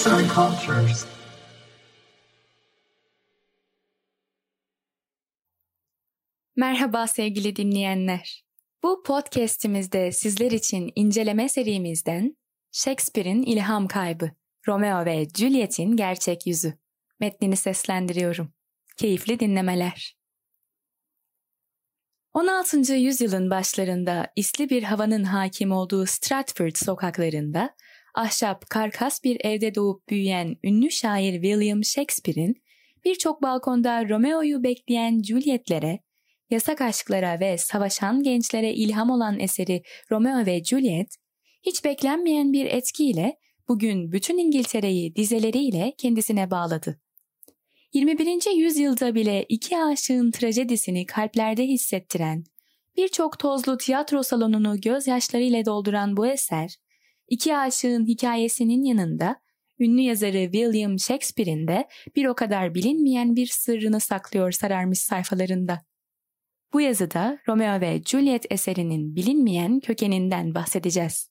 Arts and Cultures. Merhaba sevgili dinleyenler. Bu podcast'imizde sizler için inceleme serimizden Shakespeare'in ilham kaybı, Romeo ve Juliet'in gerçek yüzü metnini seslendiriyorum. Keyifli dinlemeler. 16. yüzyılın başlarında isli bir havanın hakim olduğu Stratford sokaklarında ahşap karkas bir evde doğup büyüyen ünlü şair William Shakespeare'in birçok balkonda Romeo'yu bekleyen Juliet'lere, yasak aşklara ve savaşan gençlere ilham olan eseri Romeo ve Juliet, hiç beklenmeyen bir etkiyle bugün bütün İngiltere'yi dizeleriyle kendisine bağladı. 21. yüzyılda bile iki aşığın trajedisini kalplerde hissettiren, birçok tozlu tiyatro salonunu gözyaşlarıyla dolduran bu eser, iki aşığın hikayesinin yanında ünlü yazarı William Shakespeare'in de bir o kadar bilinmeyen bir sırrını saklıyor sararmış sayfalarında. Bu yazıda Romeo ve Juliet eserinin bilinmeyen kökeninden bahsedeceğiz.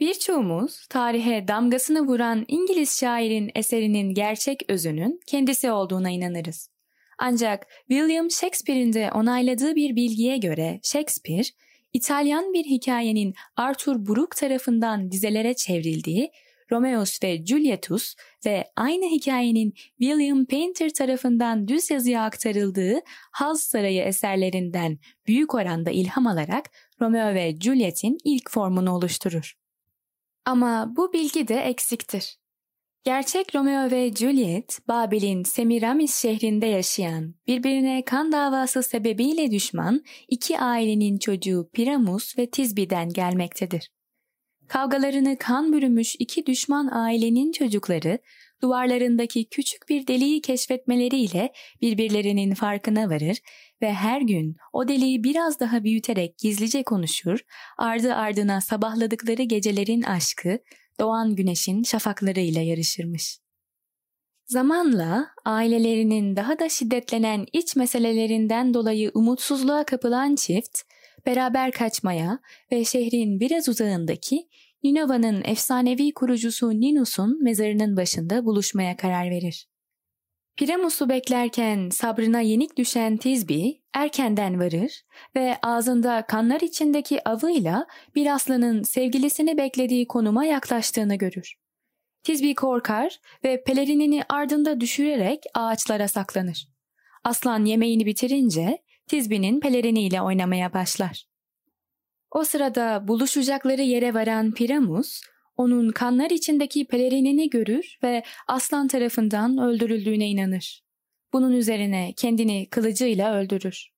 Birçoğumuz tarihe damgasını vuran İngiliz şairin eserinin gerçek özünün kendisi olduğuna inanırız. Ancak William Shakespeare'in de onayladığı bir bilgiye göre Shakespeare, İtalyan bir hikayenin Arthur Brooke tarafından dizelere çevrildiği Romeos ve Julietus ve aynı hikayenin William Painter tarafından düz yazıya aktarıldığı Haz Sarayı eserlerinden büyük oranda ilham alarak Romeo ve Juliet'in ilk formunu oluşturur. Ama bu bilgi de eksiktir. Gerçek Romeo ve Juliet, Babil'in Semiramis şehrinde yaşayan, birbirine kan davası sebebiyle düşman iki ailenin çocuğu Piramus ve Tizbi'den gelmektedir. Kavgalarını kan bürümüş iki düşman ailenin çocukları, duvarlarındaki küçük bir deliği keşfetmeleriyle birbirlerinin farkına varır ve her gün o deliği biraz daha büyüterek gizlice konuşur, ardı ardına sabahladıkları gecelerin aşkı, doğan güneşin şafaklarıyla yarışırmış. Zamanla ailelerinin daha da şiddetlenen iç meselelerinden dolayı umutsuzluğa kapılan çift, beraber kaçmaya ve şehrin biraz uzağındaki Ninova'nın efsanevi kurucusu Ninus'un mezarının başında buluşmaya karar verir. Piramus'u beklerken sabrına yenik düşen Tizbi erkenden varır ve ağzında kanlar içindeki avıyla bir aslanın sevgilisini beklediği konuma yaklaştığını görür. Tizbi korkar ve pelerinini ardında düşürerek ağaçlara saklanır. Aslan yemeğini bitirince Tizbi'nin peleriniyle oynamaya başlar. O sırada buluşacakları yere varan Piramus, onun kanlar içindeki pelerinini görür ve aslan tarafından öldürüldüğüne inanır. Bunun üzerine kendini kılıcıyla öldürür.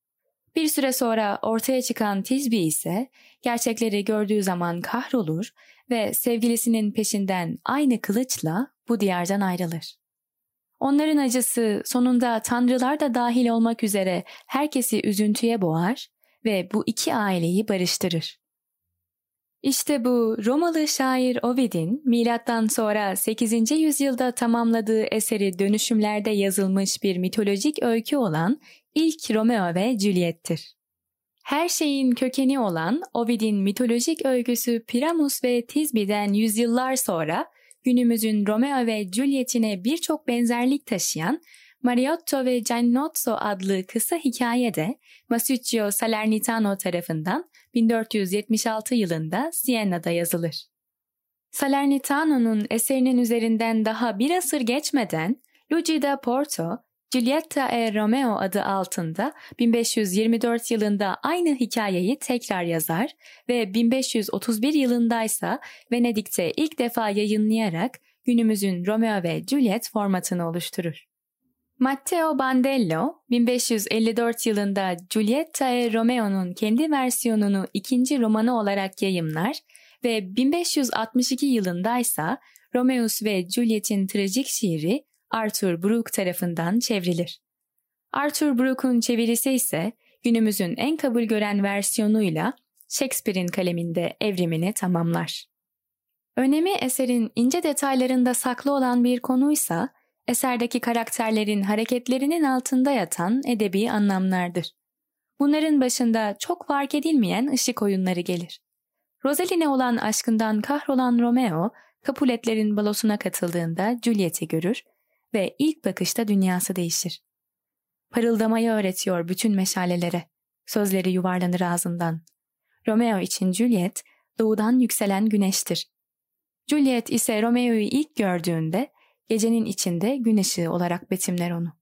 Bir süre sonra ortaya çıkan Tizbi ise gerçekleri gördüğü zaman kahrolur ve sevgilisinin peşinden aynı kılıçla bu diyardan ayrılır. Onların acısı sonunda tanrılar da dahil olmak üzere herkesi üzüntüye boğar ve bu iki aileyi barıştırır. İşte bu Romalı şair Ovid'in milattan sonra 8. yüzyılda tamamladığı eseri dönüşümlerde yazılmış bir mitolojik öykü olan ilk Romeo ve Juliet'tir. Her şeyin kökeni olan Ovid'in mitolojik öyküsü Piramus ve Tizbi'den yüzyıllar sonra günümüzün Romeo ve Juliet'ine birçok benzerlik taşıyan Mariotto ve Giannozzo adlı kısa hikayede Masuccio Salernitano tarafından 1476 yılında Sienna'da yazılır. Salernitano'nun eserinin üzerinden daha bir asır geçmeden Luigi da Porto, Giulietta e Romeo adı altında 1524 yılında aynı hikayeyi tekrar yazar ve 1531 yılındaysa Venedik'te ilk defa yayınlayarak günümüzün Romeo ve Juliet formatını oluşturur. Matteo Bandello 1554 yılında Giulietta e Romeo'nun kendi versiyonunu ikinci romanı olarak yayımlar ve 1562 yılındaysa Romeus ve Juliet'in trajik şiiri Arthur Brooke tarafından çevrilir. Arthur Brooke'un çevirisi ise günümüzün en kabul gören versiyonuyla Shakespeare'in kaleminde evrimini tamamlar. Önemi eserin ince detaylarında saklı olan bir konuysa eserdeki karakterlerin hareketlerinin altında yatan edebi anlamlardır. Bunların başında çok fark edilmeyen ışık oyunları gelir. Rosaline olan aşkından kahrolan Romeo, Capuletlerin balosuna katıldığında Juliet'i görür ve ilk bakışta dünyası değişir. Parıldamayı öğretiyor bütün meşalelere. Sözleri yuvarlanır ağzından. Romeo için Juliet, doğudan yükselen güneştir. Juliet ise Romeo'yu ilk gördüğünde gecenin içinde gün ışığı olarak betimler onu.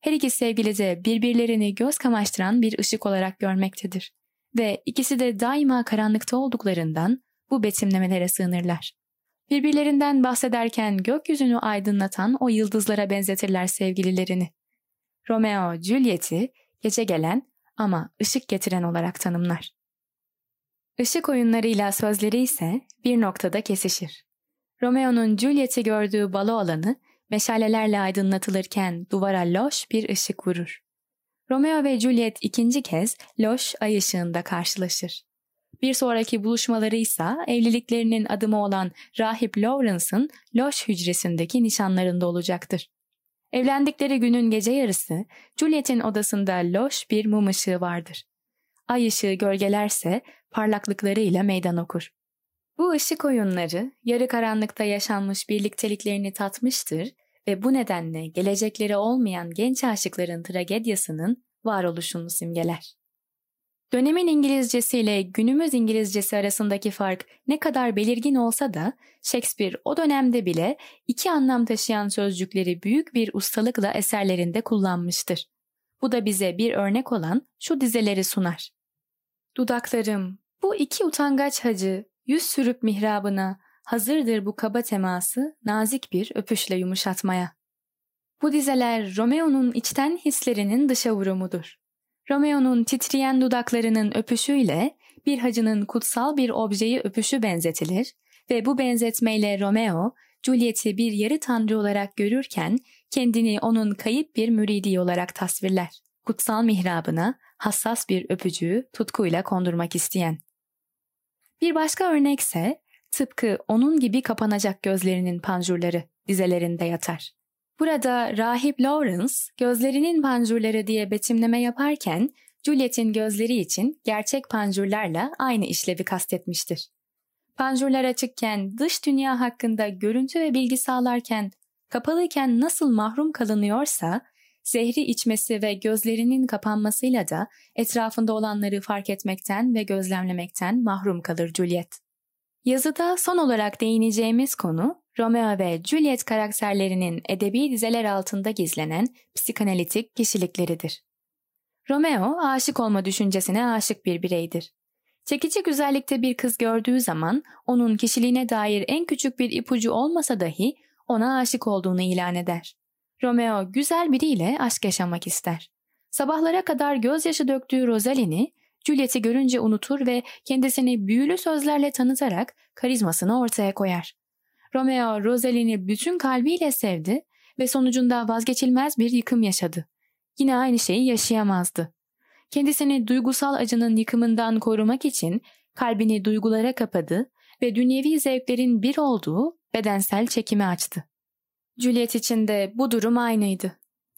Her iki sevgili de birbirlerini göz kamaştıran bir ışık olarak görmektedir ve ikisi de daima karanlıkta olduklarından bu betimlemelere sığınırlar. Birbirlerinden bahsederken gökyüzünü aydınlatan o yıldızlara benzetirler sevgililerini. Romeo, Juliet'i gece gelen ama ışık getiren olarak tanımlar. Işık oyunlarıyla sözleri ise bir noktada kesişir. Romeo'nun Juliet'i gördüğü balo alanı meşalelerle aydınlatılırken duvara loş bir ışık vurur. Romeo ve Juliet ikinci kez loş ay ışığında karşılaşır. Bir sonraki buluşmaları ise evliliklerinin adımı olan Rahip Lawrence'ın loş hücresindeki nişanlarında olacaktır. Evlendikleri günün gece yarısı Juliet'in odasında loş bir mum ışığı vardır. Ay ışığı gölgelerse parlaklıklarıyla meydan okur. Bu ışık oyunları yarı karanlıkta yaşanmış birlikteliklerini tatmıştır ve bu nedenle gelecekleri olmayan genç aşıkların tragedyasının varoluşunu simgeler. Dönemin İngilizcesi ile günümüz İngilizcesi arasındaki fark ne kadar belirgin olsa da Shakespeare o dönemde bile iki anlam taşıyan sözcükleri büyük bir ustalıkla eserlerinde kullanmıştır. Bu da bize bir örnek olan şu dizeleri sunar. Dudaklarım, bu iki utangaç hacı, yüz sürüp mihrabına, hazırdır bu kaba teması nazik bir öpüşle yumuşatmaya. Bu dizeler Romeo'nun içten hislerinin dışa vurumudur. Romeo'nun titreyen dudaklarının öpüşüyle bir hacının kutsal bir objeyi öpüşü benzetilir ve bu benzetmeyle Romeo, Juliet'i bir yarı tanrı olarak görürken kendini onun kayıp bir müridi olarak tasvirler. Kutsal mihrabına hassas bir öpücüğü tutkuyla kondurmak isteyen. Bir başka örnekse tıpkı onun gibi kapanacak gözlerinin panjurları dizelerinde yatar. Burada rahip Lawrence gözlerinin panjurları diye betimleme yaparken Juliet'in gözleri için gerçek panjurlarla aynı işlevi kastetmiştir. Panjurlar açıkken dış dünya hakkında görüntü ve bilgi sağlarken kapalıyken nasıl mahrum kalınıyorsa zehri içmesi ve gözlerinin kapanmasıyla da etrafında olanları fark etmekten ve gözlemlemekten mahrum kalır Juliet. Yazıda son olarak değineceğimiz konu Romeo ve Juliet karakterlerinin edebi dizeler altında gizlenen psikanalitik kişilikleridir. Romeo aşık olma düşüncesine aşık bir bireydir. Çekici güzellikte bir kız gördüğü zaman onun kişiliğine dair en küçük bir ipucu olmasa dahi ona aşık olduğunu ilan eder. Romeo güzel biriyle aşk yaşamak ister. Sabahlara kadar gözyaşı döktüğü Rosalie'ni Juliet'i görünce unutur ve kendisini büyülü sözlerle tanıtarak karizmasını ortaya koyar. Romeo Rosalie'ni bütün kalbiyle sevdi ve sonucunda vazgeçilmez bir yıkım yaşadı. Yine aynı şeyi yaşayamazdı. Kendisini duygusal acının yıkımından korumak için kalbini duygulara kapadı ve dünyevi zevklerin bir olduğu bedensel çekimi açtı. Juliet için de bu durum aynıydı.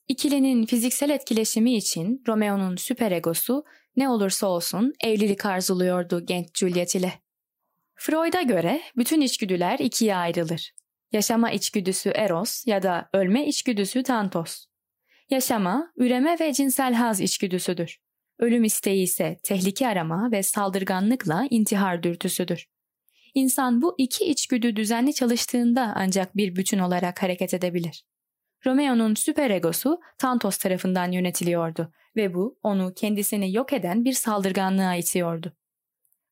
İkilinin fiziksel etkileşimi için Romeo'nun süperegosu ne olursa olsun evlilik arzuluyordu genç Juliet ile. Freud'a göre bütün içgüdüler ikiye ayrılır. Yaşama içgüdüsü eros ya da ölme içgüdüsü tantos. Yaşama, üreme ve cinsel haz içgüdüsüdür. Ölüm isteği ise tehlike arama ve saldırganlıkla intihar dürtüsüdür. İnsan bu iki içgüdü düzenli çalıştığında ancak bir bütün olarak hareket edebilir. Romeo'nun süperegosu Tantos tarafından yönetiliyordu ve bu onu kendisini yok eden bir saldırganlığa itiyordu.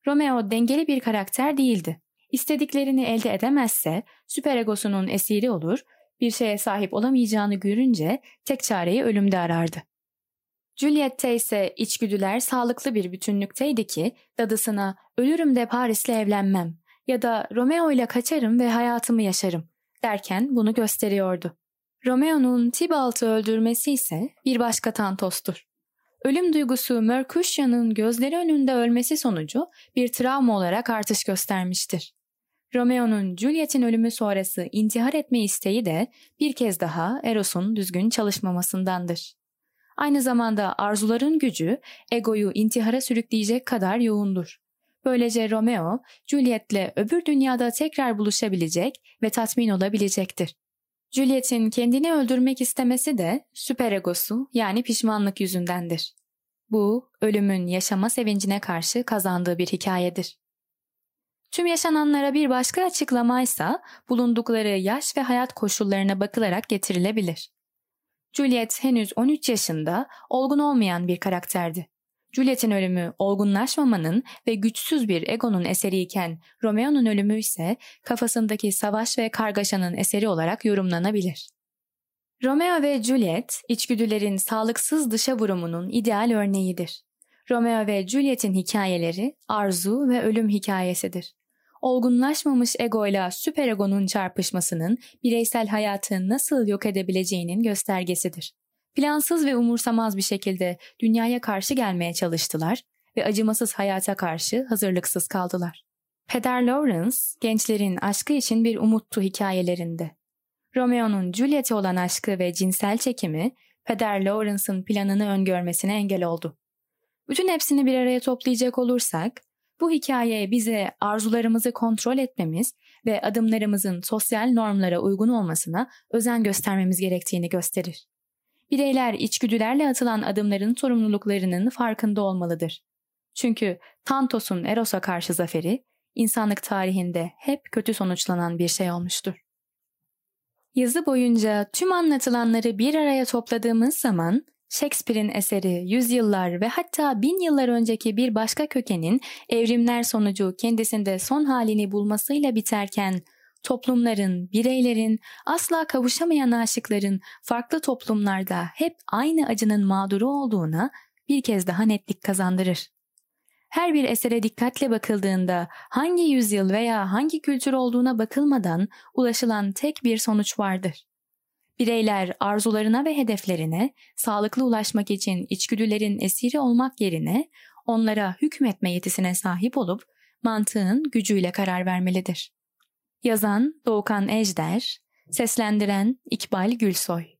Romeo dengeli bir karakter değildi. İstediklerini elde edemezse süperegosunun esiri olur, bir şeye sahip olamayacağını görünce tek çareyi ölümde arardı. Juliet'te ise içgüdüler sağlıklı bir bütünlükteydi ki dadısına ölürüm de Paris'le evlenmem ya da Romeo ile kaçarım ve hayatımı yaşarım derken bunu gösteriyordu. Romeo'nun Tybalt'ı öldürmesi ise bir başka Tantos'tur. Ölüm duygusu Mercutius'un gözleri önünde ölmesi sonucu bir travma olarak artış göstermiştir. Romeo'nun Juliet'in ölümü sonrası intihar etme isteği de bir kez daha Eros'un düzgün çalışmamasındandır. Aynı zamanda arzuların gücü egoyu intihara sürükleyecek kadar yoğundur. Böylece Romeo, Juliet'le öbür dünyada tekrar buluşabilecek ve tatmin olabilecektir. Juliet'in kendini öldürmek istemesi de süperegosu yani pişmanlık yüzündendir. Bu, ölümün yaşama sevincine karşı kazandığı bir hikayedir. Tüm yaşananlara bir başka açıklamaysa bulundukları yaş ve hayat koşullarına bakılarak getirilebilir. Juliet henüz 13 yaşında olgun olmayan bir karakterdi. Juliet'in ölümü olgunlaşmamanın ve güçsüz bir egonun eseriyken Romeo'nun ölümü ise kafasındaki savaş ve kargaşanın eseri olarak yorumlanabilir. Romeo ve Juliet, içgüdülerin sağlıksız dışa vurumunun ideal örneğidir. Romeo ve Juliet'in hikayeleri arzu ve ölüm hikayesidir. Olgunlaşmamış egoyla süperegonun çarpışmasının bireysel hayatı nasıl yok edebileceğinin göstergesidir. Plansız ve umursamaz bir şekilde dünyaya karşı gelmeye çalıştılar ve acımasız hayata karşı hazırlıksız kaldılar. Peder Lawrence, gençlerin aşkı için bir umuttu hikayelerinde. Romeo'nun Juliet'e olan aşkı ve cinsel çekimi, Peder Lawrence'ın planını öngörmesine engel oldu. Bütün hepsini bir araya toplayacak olursak, bu hikaye bize arzularımızı kontrol etmemiz ve adımlarımızın sosyal normlara uygun olmasına özen göstermemiz gerektiğini gösterir. Bireyler içgüdülerle atılan adımların sorumluluklarının farkında olmalıdır. Çünkü Tantos'un Eros'a karşı zaferi, insanlık tarihinde hep kötü sonuçlanan bir şey olmuştur. Yazı boyunca tüm anlatılanları bir araya topladığımız zaman Shakespeare'in eseri yüzyıllar ve hatta bin yıllar önceki bir başka kökenin evrimler sonucu kendisinde son halini bulmasıyla biterken toplumların, bireylerin, asla kavuşamayan aşıkların farklı toplumlarda hep aynı acının mağduru olduğuna bir kez daha netlik kazandırır. Her bir esere dikkatle bakıldığında hangi yüzyıl veya hangi kültür olduğuna bakılmadan ulaşılan tek bir sonuç vardır. Bireyler arzularına ve hedeflerine sağlıklı ulaşmak için içgüdülerin esiri olmak yerine onlara hükmetme yetisine sahip olup mantığın gücüyle karar vermelidir. Yazan Doğukan Ejder, seslendiren İkbal Gülsoy